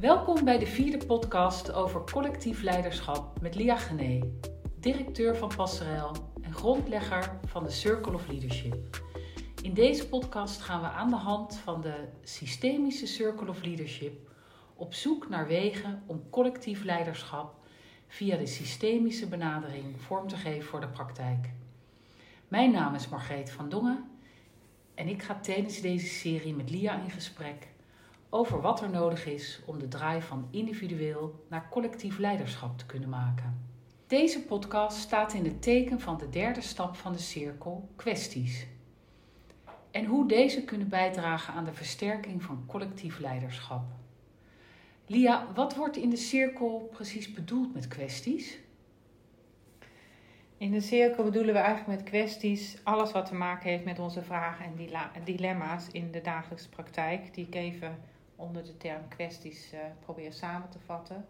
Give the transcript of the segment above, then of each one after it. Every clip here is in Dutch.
Welkom bij de vierde podcast over collectief leiderschap met Lia Gené, directeur van Passerel en grondlegger van de Circle of Leadership. In deze podcast gaan we aan de hand van de systemische Circle of Leadership op zoek naar wegen om collectief leiderschap via de systemische benadering vorm te geven voor de praktijk. Mijn naam is Margreet van Dongen en ik ga tijdens deze serie met Lia in gesprek over wat er nodig is om de draai van individueel naar collectief leiderschap te kunnen maken. Deze podcast staat in het teken van de derde stap van de cirkel kwesties. En hoe deze kunnen bijdragen aan de versterking van collectief leiderschap. Lia, wat wordt in de cirkel precies bedoeld met kwesties? In de cirkel bedoelen we eigenlijk met kwesties alles wat te maken heeft met onze vragen en dilemma's in de dagelijkse praktijk, die ik even onder de term kwesties uh, probeer samen te vatten.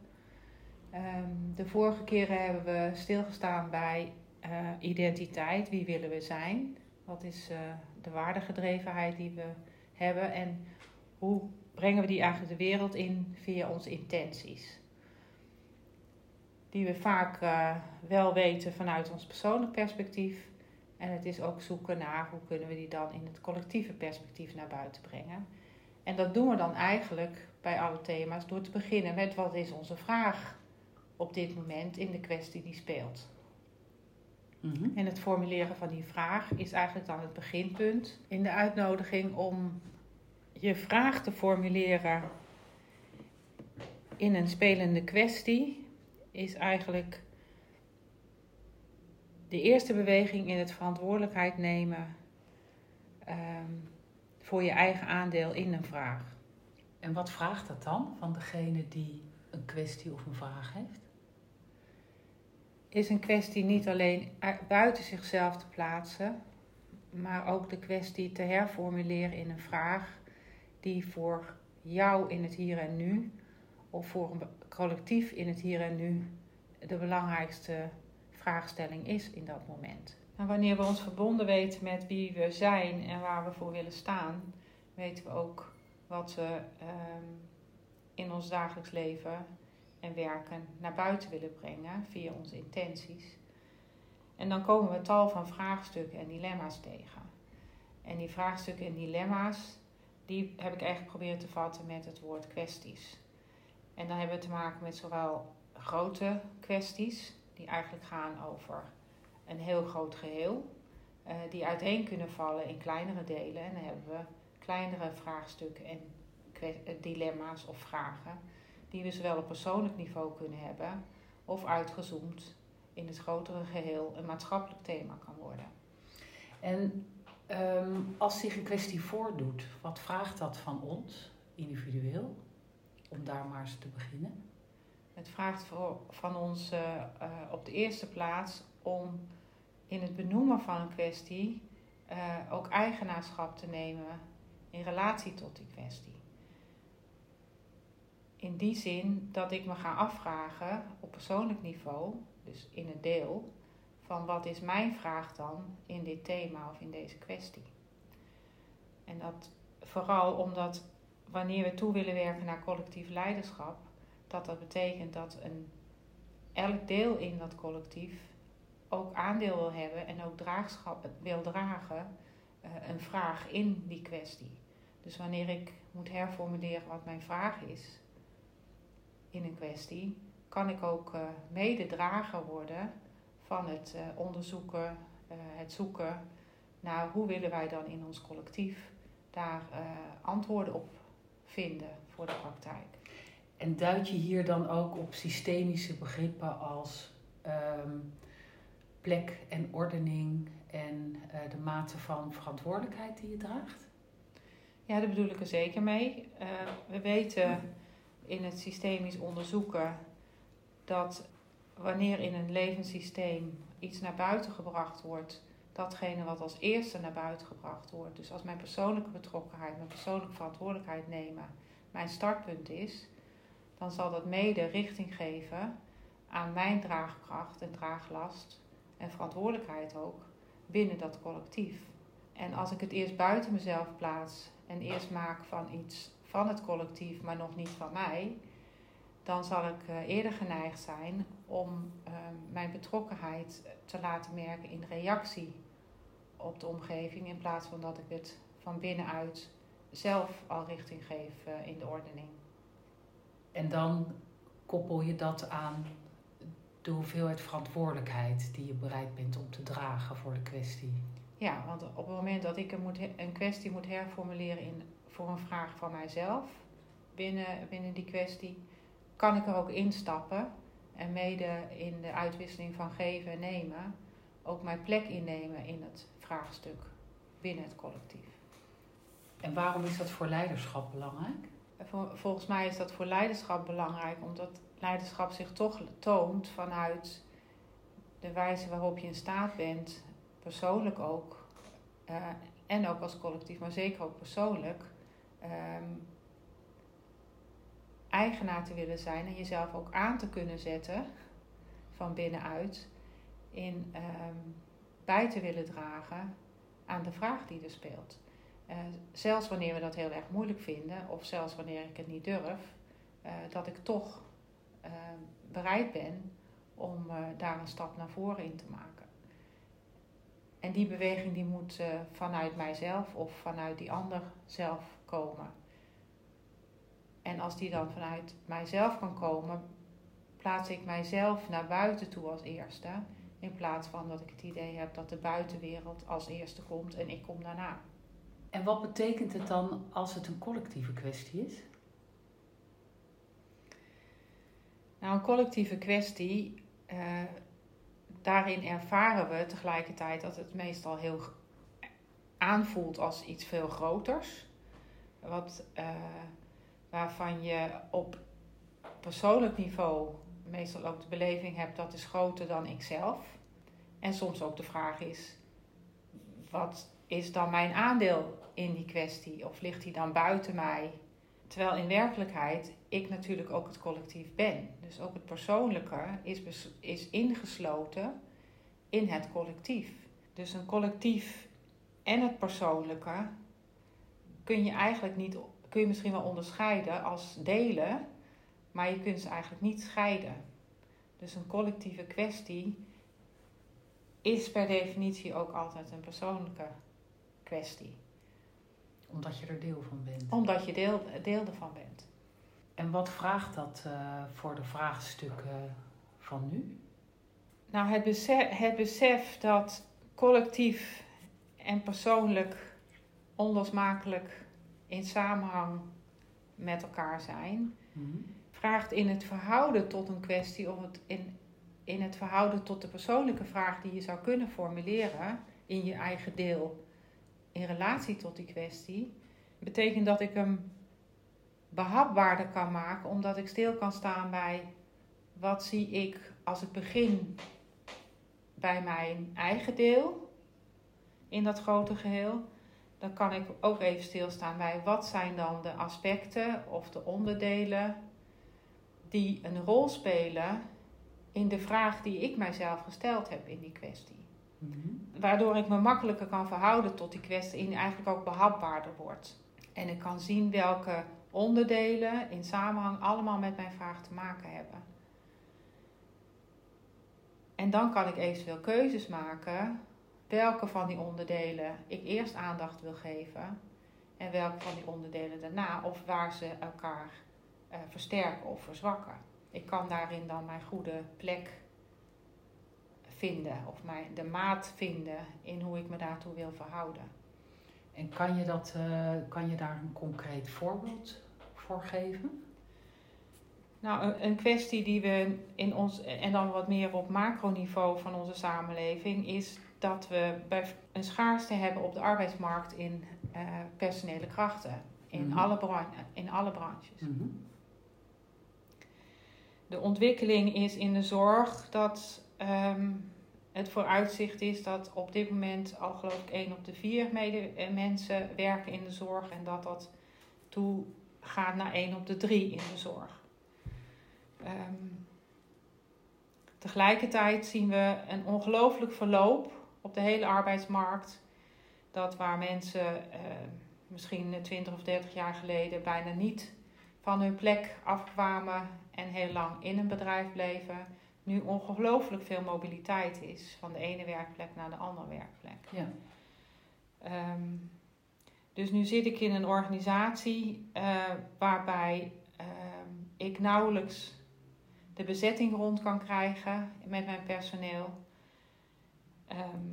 Ehm, de vorige keren hebben we stilgestaan bij uh, identiteit. Wie willen we zijn? Wat is uh, de waardegedrevenheid die we hebben? En hoe brengen we die eigenlijk de wereld in via onze intenties? Die we vaak wel weten vanuit ons persoonlijk perspectief. En het is ook zoeken naar hoe kunnen we die dan in het collectieve perspectief naar buiten brengen. En dat doen we dan eigenlijk bij alle thema's door te beginnen met wat is onze vraag op dit moment in de kwestie die speelt. Mm En het formuleren van die vraag is eigenlijk dan het beginpunt in de uitnodiging om je vraag te formuleren in een spelende kwestie is eigenlijk de eerste beweging in het verantwoordelijkheid nemen ehm, voor je eigen aandeel in een vraag. En wat vraagt dat dan van degene die een kwestie of een vraag heeft? Is een kwestie niet alleen buiten zichzelf te plaatsen, maar ook de kwestie te herformuleren in een vraag die voor jou in het hier en nu of voor een collectief in het hier en nu de belangrijkste vraagstelling is in dat moment. En wanneer we ons verbonden weten met wie we zijn en waar we voor willen staan, weten we ook wat we ehm, in ons dagelijks leven en werken naar buiten willen brengen via onze intenties. En dan komen we tal van vraagstukken en dilemma's tegen. En die vraagstukken en dilemma's, die heb ik eigenlijk geprobeerd te vatten met het woord kwesties. En dan hebben we te maken met zowel grote kwesties, die eigenlijk gaan over een heel groot geheel, uh, die uiteen kunnen vallen in kleinere delen. En dan hebben we kleinere vraagstukken en eh, dilemma's of vragen, die we zowel op persoonlijk niveau kunnen hebben, of uitgezoomd in het grotere geheel een maatschappelijk thema kan worden. En um, als zich een kwestie voordoet, wat vraagt dat van ons individueel? Om daar maar eens te beginnen. Het vraagt voor, van ons uh, uh, op de eerste plaats om in het benoemen van een kwestie uh, ook eigenaarschap te nemen in relatie tot die kwestie. In die zin dat ik me ga afvragen op persoonlijk niveau, dus in het deel, van wat is mijn vraag dan in dit thema of in deze kwestie. En dat vooral omdat wanneer we toe willen werken naar collectief leiderschap, dat dat betekent dat een, elk deel in dat collectief ook aandeel wil hebben en ook draagschap wil dragen uh, een vraag in die kwestie. Dus wanneer ik moet herformuleren wat mijn vraag is in een kwestie, kan ik ook uh, mededrager worden van het uh, onderzoeken, het zoeken naar hoe willen wij dan in ons collectief daar antwoorden op vinden voor de praktijk. En duid je hier dan ook op systemische begrippen als um, plek en ordening en uh, de mate van verantwoordelijkheid die je draagt? Ja, daar bedoel ik er zeker mee. Uh, we weten in het systemisch onderzoeken dat wanneer in een levenssysteem iets naar buiten gebracht wordt, datgene wat als eerste naar buiten gebracht wordt, dus als mijn persoonlijke betrokkenheid, mijn persoonlijke verantwoordelijkheid nemen, mijn startpunt is, dan zal dat mede richting geven aan mijn draagkracht en draaglast en verantwoordelijkheid ook binnen dat collectief. En als ik het eerst buiten mezelf plaats en eerst maak van iets van het collectief, maar nog niet van mij, dan zal ik eh, eerder geneigd zijn om ehm, mijn betrokkenheid te laten merken in reactie op de omgeving, in plaats van dat ik het van binnenuit zelf al richting geef eh, in de ordening. En dan koppel je dat aan de hoeveelheid verantwoordelijkheid die je bereid bent om te dragen voor de kwestie. Ja, want op het moment dat ik een, moet, een kwestie moet herformuleren in, voor een vraag van mijzelf binnen, binnen die kwestie, kan ik er ook instappen en mede in de uitwisseling van geven en nemen ook mijn plek innemen in het vraagstuk binnen het collectief. En waarom is dat voor leiderschap belangrijk? Volgens mij is dat voor leiderschap belangrijk omdat leiderschap zich toch toont vanuit de wijze waarop je in staat bent, persoonlijk ook, uh, en ook als collectief, maar zeker ook persoonlijk, um, eigenaar te willen zijn en jezelf ook aan te kunnen zetten van binnenuit in um, bij te willen dragen aan de vraag die er speelt. Uh, zelfs wanneer we dat heel erg moeilijk vinden, of zelfs wanneer ik het niet durf, uh, dat ik toch bereid ben om daar een stap naar voren in te maken. En die beweging die moet vanuit mijzelf of vanuit die ander zelf komen. En als die dan vanuit mijzelf kan komen, plaats ik mijzelf naar buiten toe als eerste. In plaats van dat ik het idee heb dat de buitenwereld als eerste komt en ik kom daarna. En wat betekent het dan als het een collectieve kwestie is? Nou, een collectieve kwestie, uh, daarin ervaren we tegelijkertijd dat het meestal heel aanvoelt als iets veel groters. Wat, uh, waarvan je op persoonlijk niveau meestal ook de beleving hebt dat is groter dan ikzelf. En soms ook de vraag is, wat is dan mijn aandeel in die kwestie? Of ligt die dan buiten mij? Terwijl in werkelijkheid ik natuurlijk ook het collectief ben. Dus ook het persoonlijke is, is ingesloten in het collectief. Dus een collectief en het persoonlijke kun je eigenlijk niet, kun je misschien wel onderscheiden als delen, maar je kunt ze eigenlijk niet scheiden. Dus een collectieve kwestie is per definitie ook altijd een persoonlijke kwestie. Omdat je er deel van bent. Omdat je deel, deel ervan bent. En wat vraagt dat uh, voor de vraagstukken van nu? Nou, het besef, het besef dat collectief en persoonlijk onlosmakelijk in samenhang met elkaar zijn, mm-hmm. vraagt in het verhouden tot een kwestie of het in, in het verhouden tot de persoonlijke vraag die je zou kunnen formuleren in je eigen deel in relatie tot die kwestie, betekent dat ik hem behapbaarder kan maken, omdat ik stil kan staan bij wat zie ik als het begin bij mijn eigen deel in dat grote geheel. Dan kan ik ook even stilstaan bij wat zijn dan de aspecten of de onderdelen die een rol spelen in de vraag die ik mijzelf gesteld heb in die kwestie. Mhm. Waardoor ik me makkelijker kan verhouden tot die kwestie en eigenlijk ook behapbaarder wordt. En ik kan zien welke onderdelen in samenhang allemaal met mijn vraag te maken hebben. En dan kan ik eventueel keuzes maken welke van die onderdelen ik eerst aandacht wil geven en welke van die onderdelen daarna of waar ze elkaar uh, versterken of verzwakken. Ik kan daarin dan mijn goede plek vinden of mijn, de maat vinden in hoe ik me daartoe wil verhouden. En kan je, dat, uh, kan je daar een concreet voorbeeld voor geven? Nou, een, een, kwestie die we in ons, en dan wat meer op macroniveau van onze samenleving, is dat we bij een schaarste hebben op de arbeidsmarkt in uh, personele krachten. In, mm -hmm. alle, bran in alle branches. Mm -hmm. De ontwikkeling is in de zorg dat um, het vooruitzicht is dat op dit moment al geloof ik 1 op de 4 mede eh, mensen werken in de zorg en dat dat toe gaat naar 1 op de 3 in de zorg. Um, tegelijkertijd zien we een ongelooflijk verloop op de hele arbeidsmarkt. Dat waar mensen uh, misschien 20 of 30 jaar geleden bijna niet van hun plek afkwamen en heel lang in een bedrijf bleven, nu ongelooflijk veel mobiliteit is van de ene werkplek naar de andere werkplek. Ja. Ehm, dus nu zit ik in een organisatie eh, waarbij ehm, ik nauwelijks de bezetting rond kan krijgen met mijn personeel. Ehm,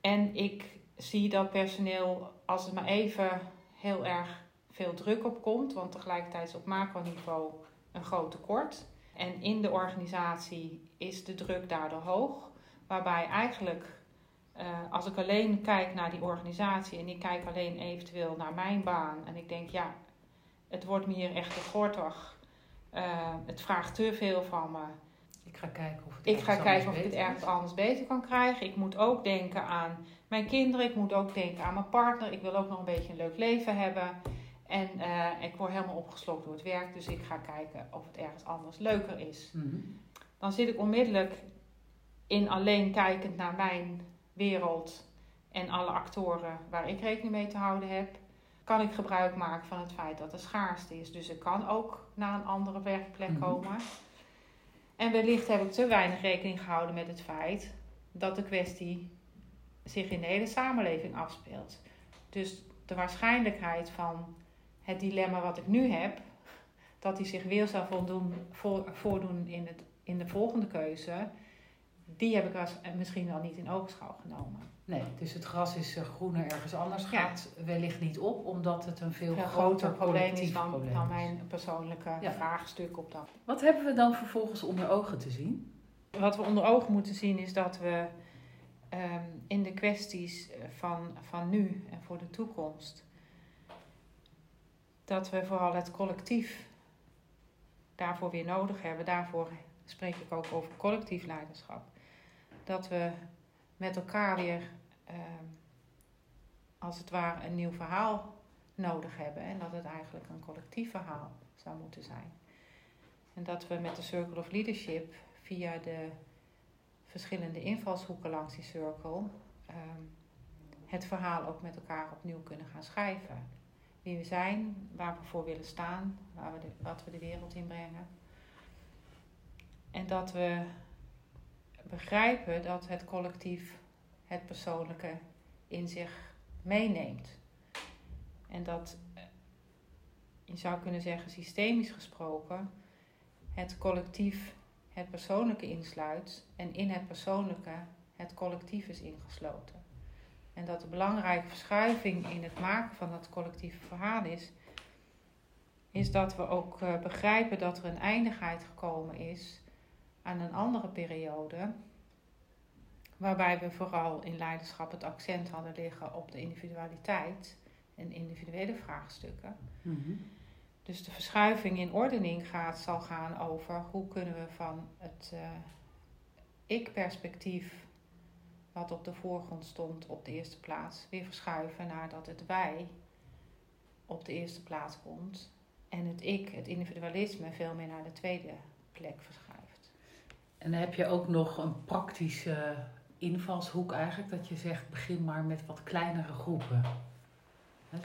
en ik zie dat personeel, als het maar even heel erg veel druk op komt, want tegelijkertijd is op macroniveau een groot tekort. En in de organisatie is de druk daardoor hoog, waarbij eigenlijk eh, als ik alleen kijk naar die organisatie en ik kijk alleen eventueel naar mijn baan en ik denk, ja, het wordt me hier echt te gortig. Uh, het vraagt te veel van me. Ik ga kijken of, het ik ga kijken of ik het ergens anders beter kan krijgen. Ik moet ook denken aan mijn kinderen. Ik moet ook denken aan mijn partner. Ik wil ook nog een beetje een leuk leven hebben. En uh, ik word helemaal opgeslokt door het werk. Dus ik ga kijken of het ergens anders leuker is. Mhm. Dan zit ik onmiddellijk in alleen kijkend naar mijn wereld en alle actoren waar ik rekening mee te houden heb, kan ik gebruik maken van het feit dat er schaarste is. Dus ik kan ook naar een andere werkplek Mhm. komen. En wellicht heb ik te weinig rekening gehouden met het feit dat de kwestie zich in de hele samenleving afspeelt. Dus de waarschijnlijkheid van het dilemma wat ik nu heb, dat die zich weer zal voldoen, voor, voordoen in, het, in de volgende keuze, die heb ik als, misschien wel niet in oogschouw genomen. Nee, dus het gras is eh, groener ergens anders. Ja. Gaat wellicht niet op, omdat het een veel groter probleem is dan, probleem dan mijn persoonlijke Ja. vraagstuk op dat. Wat hebben we dan vervolgens onder ogen te zien? Wat we onder ogen moeten zien is dat we ehm, in de kwesties van, van nu en voor de toekomst, dat we vooral het collectief daarvoor weer nodig hebben. Daarvoor spreek ik ook over collectief leiderschap. Dat we met elkaar weer, ehm, als het ware, een nieuw verhaal nodig hebben. En dat het eigenlijk een collectief verhaal zou moeten zijn. En dat we met de Circle of Leadership via de verschillende invalshoeken langs die circle ehm, het verhaal ook met elkaar opnieuw kunnen gaan schrijven. Wie we zijn, waar we voor willen staan, waar we wat we de wereld in brengen. En dat we begrijpen dat het collectief het persoonlijke in zich meeneemt. En dat, je zou kunnen zeggen, systemisch gesproken, het collectief het persoonlijke insluit en in het persoonlijke het collectief is ingesloten. En dat de belangrijke verschuiving in het maken van dat collectieve verhaal is, is dat we ook eh, begrijpen dat er een eindigheid gekomen is aan een andere periode, waarbij we vooral in leiderschap het accent hadden liggen op de individualiteit en individuele vraagstukken. Mhm. Dus de verschuiving in ordening gaat, zal gaan over hoe kunnen we van het eh, ik-perspectief, wat op de voorgrond stond op de eerste plaats, weer verschuiven naar dat het wij op de eerste plaats komt. En het ik, het individualisme, veel meer naar de tweede plek verschuift. En heb je ook nog een praktische invalshoek eigenlijk, dat je zegt begin maar met wat kleinere groepen.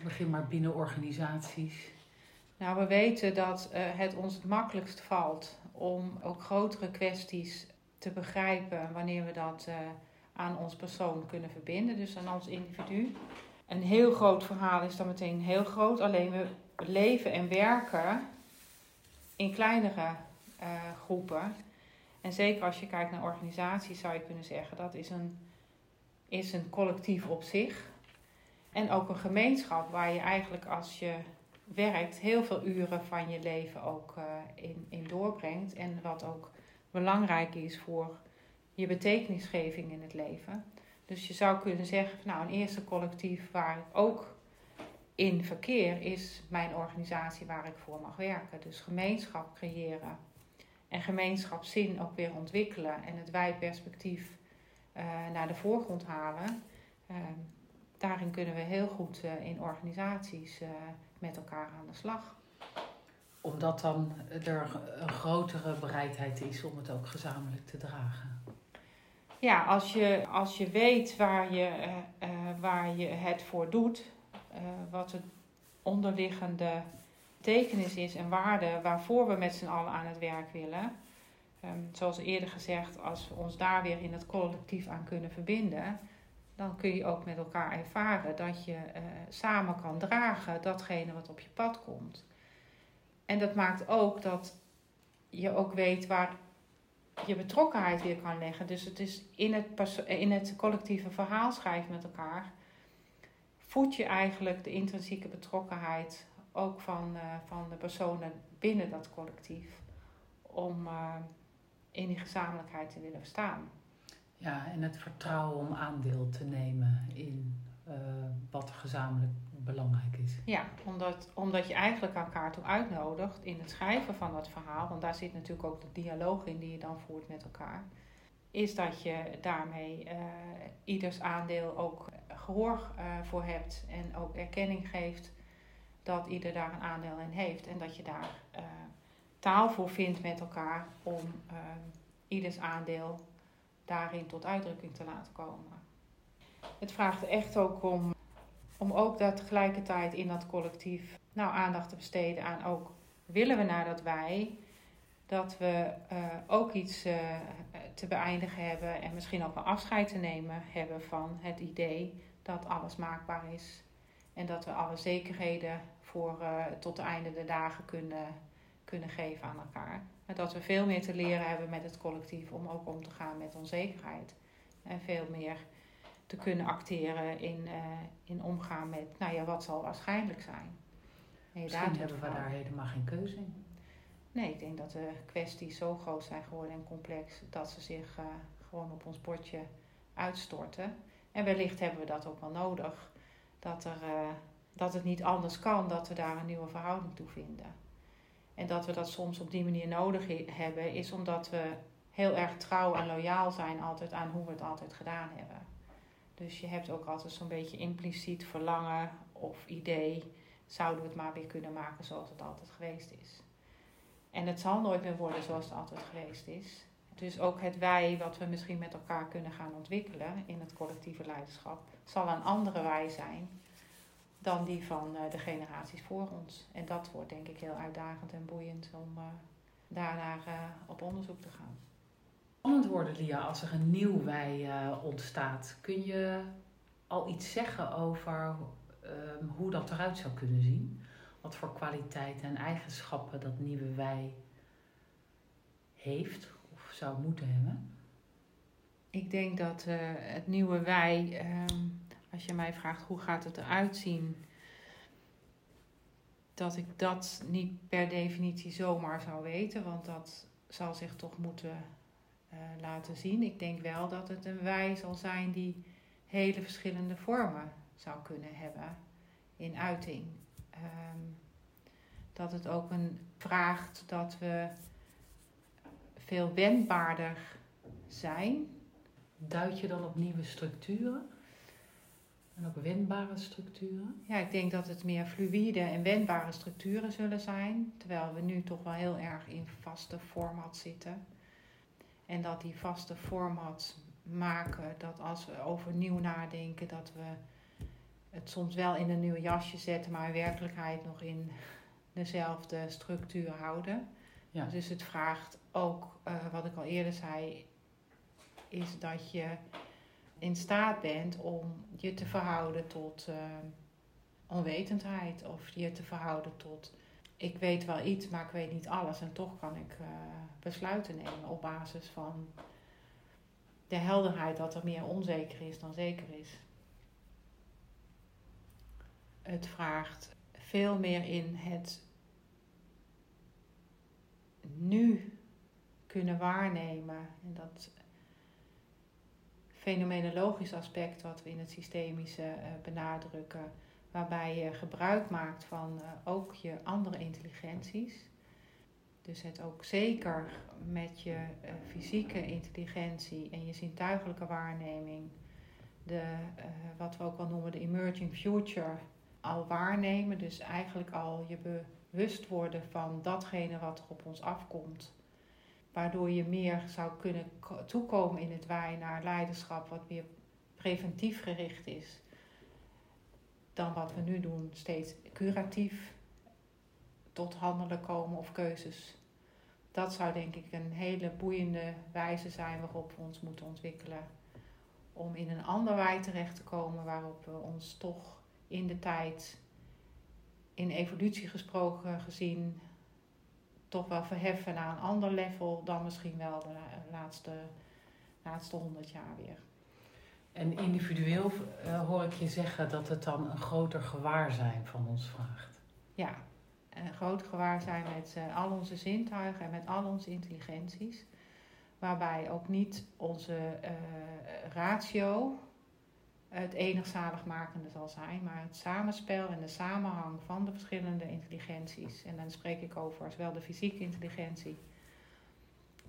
Begin maar binnen organisaties. Nou, we weten dat eh, het ons het makkelijkst valt om ook grotere kwesties te begrijpen wanneer we dat eh, aan ons persoon kunnen verbinden, dus aan ons individu. Een heel groot verhaal is dan meteen heel groot, alleen we leven en werken in kleinere eh, groepen. En zeker als je kijkt naar organisaties zou je kunnen zeggen dat is een, is een collectief op zich. En ook een gemeenschap waar je eigenlijk als je werkt heel veel uren van je leven ook eh, in, in doorbrengt. En wat ook belangrijk is voor je betekenisgeving in het leven. Dus je zou kunnen zeggen, nou een eerste collectief waar ik ook in verkeer is mijn organisatie waar ik voor mag werken. Dus gemeenschap creëren en gemeenschapszin ook weer ontwikkelen en het wij-perspectief eh, naar de voorgrond halen. Eh, daarin kunnen we heel goed eh, in organisaties eh, met elkaar aan de slag. Omdat dan er een grotere bereidheid is om het ook gezamenlijk te dragen. Ja, als je, als je weet waar je, eh, eh, waar je het voor doet, eh, wat de onderliggende betekenis is en waarde waarvoor we met z'n allen aan het werk willen. Ehm, zoals eerder gezegd, als we ons daar weer in het collectief aan kunnen verbinden, dan kun je ook met elkaar ervaren dat je samen kan dragen datgene wat op je pad komt. En dat maakt ook dat je ook weet waar je betrokkenheid weer kan leggen. Dus het is in het, in het collectieve verhaal schrijven met elkaar. Voed je eigenlijk de intrinsieke betrokkenheid ook van, uh, van de personen binnen dat collectief. Om uh, in die gezamenlijkheid te willen staan. Ja, en het vertrouwen om aandeel te nemen in wat gezamenlijk belangrijk is. Ja, omdat, omdat je eigenlijk elkaar toe uitnodigt in het schrijven van dat verhaal, want daar zit natuurlijk ook de dialoog in die je dan voert met elkaar, is dat je daarmee uh, ieders aandeel ook gehoor uh, voor hebt en ook erkenning geeft dat ieder daar een aandeel in heeft en dat je daar uh, taal voor vindt met elkaar om ieders aandeel daarin tot uitdrukking te laten komen. Het vraagt echt ook om om ook dat tegelijkertijd in dat collectief nou, aandacht te besteden aan ook willen we naar dat wij, dat we uh, ook iets uh, te beëindigen hebben en misschien ook wel afscheid te nemen hebben van het idee dat alles maakbaar is en dat we alle zekerheden voor uh, tot het einde der dagen kunnen, kunnen geven aan elkaar. En dat we veel meer te leren hebben met het collectief om ook om te gaan met onzekerheid. En veel meer te kunnen acteren in, uh, in omgaan met, nou ja, wat zal waarschijnlijk zijn. En Misschien hebben we daar helemaal geen keuze in. Nee, ik denk dat de kwesties zo groot zijn geworden en complex dat ze zich uh, gewoon op ons bordje uitstorten. En wellicht hebben we dat ook wel nodig. Dat, er, uh, dat het niet anders kan, dat we daar een nieuwe verhouding toe vinden. En dat we dat soms op die manier nodig hebben, is omdat we heel erg trouw en loyaal zijn altijd aan hoe we het altijd gedaan hebben. Dus je hebt ook altijd zo'n beetje impliciet verlangen of idee, zouden we het maar weer kunnen maken zoals het altijd geweest is. En het zal nooit meer worden zoals het altijd geweest is. Dus ook het wij, wat we misschien met elkaar kunnen gaan ontwikkelen in het collectieve leiderschap, zal een andere wij zijn dan die van eh, de generaties voor ons. En dat wordt denk ik heel uitdagend en boeiend om uh, daarnaar uh, op onderzoek te gaan spannend worden, Lia, als er een nieuw wij uh, ontstaat. Kun je al iets zeggen over um, hoe dat eruit zou kunnen zien? Wat voor kwaliteiten en eigenschappen dat nieuwe wij heeft of zou moeten hebben? Ik denk dat uh, het nieuwe wij, um, als je mij vraagt hoe gaat het eruit zien, dat ik dat niet per definitie zomaar zou weten, want dat zal zich toch moeten laten zien. Ik denk wel dat het een wij zal zijn die hele verschillende vormen zou kunnen hebben in uiting. Um, dat het ook een vraagt dat we veel wendbaarder zijn. Duid je dan op nieuwe structuren? En op wendbare structuren? Ja, ik denk dat het meer fluïde en wendbare structuren zullen zijn. Terwijl we nu toch wel heel erg in vaste format zitten. En dat die vaste format maken, dat als we over nieuw nadenken, dat we het soms wel in een nieuw jasje zetten, maar in werkelijkheid nog in dezelfde structuur houden. Ja. Dus het vraagt ook, uh, wat ik al eerder zei, is dat je in staat bent om je te verhouden tot uh, onwetendheid of je te verhouden tot ik weet wel iets, maar ik weet niet alles. En toch kan ik uh, besluiten nemen op basis van de helderheid dat er meer onzeker is dan zeker is. Het vraagt veel meer in het nu kunnen waarnemen. En dat fenomenologisch aspect wat we in het systemische uh, benadrukken waarbij je gebruik maakt van uh, ook je andere intelligenties. Dus het ook zeker met je uh, fysieke intelligentie en je zintuigelijke waarneming, de, uh, wat we ook wel noemen de emerging future, al waarnemen. Dus eigenlijk al je bewust worden van datgene wat er op ons afkomt. Waardoor je meer zou kunnen toekomen in het wij naar leiderschap wat meer preventief gericht is dan wat we nu doen, steeds curatief tot handelen komen of keuzes. Dat zou denk ik een hele boeiende wijze zijn waarop we ons moeten ontwikkelen. Om in een ander wij terecht te komen waarop we ons toch in de tijd, in evolutie gesproken gezien, toch wel verheffen naar een ander level dan misschien wel de laatste, laatste honderd jaar weer. En individueel uh, hoor ik je zeggen dat het dan een groter gewaarzijn van ons vraagt. Ja, een groter gewaarzijn met uh, al onze zintuigen en met al onze intelligenties. Waarbij ook niet onze uh, ratio het enig zaligmakende zal zijn, maar het samenspel en de samenhang van de verschillende intelligenties. En dan spreek ik over zowel de fysieke intelligentie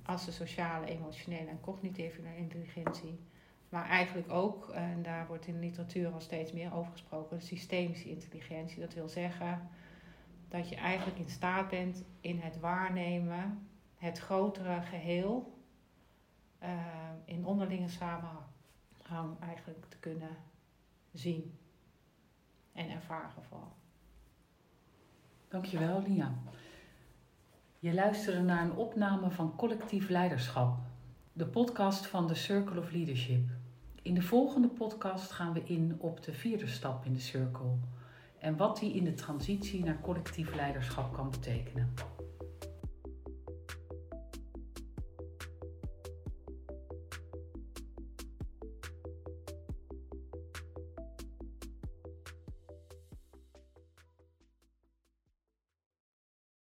als de sociale, emotionele en cognitieve intelligentie maar eigenlijk ook, en daar wordt in de literatuur al steeds meer over gesproken, systemische intelligentie. Dat wil zeggen dat je eigenlijk in staat bent in het waarnemen, het grotere geheel, uh, in onderlinge samenhang eigenlijk te kunnen zien en ervaren vooral. Dankjewel, Lia. Je luisterde naar een opname van Collectief Leiderschap, de podcast van de Circle of Leadership. In de volgende podcast gaan we in op de vierde stap in de cirkel en wat die in de transitie naar collectief leiderschap kan betekenen.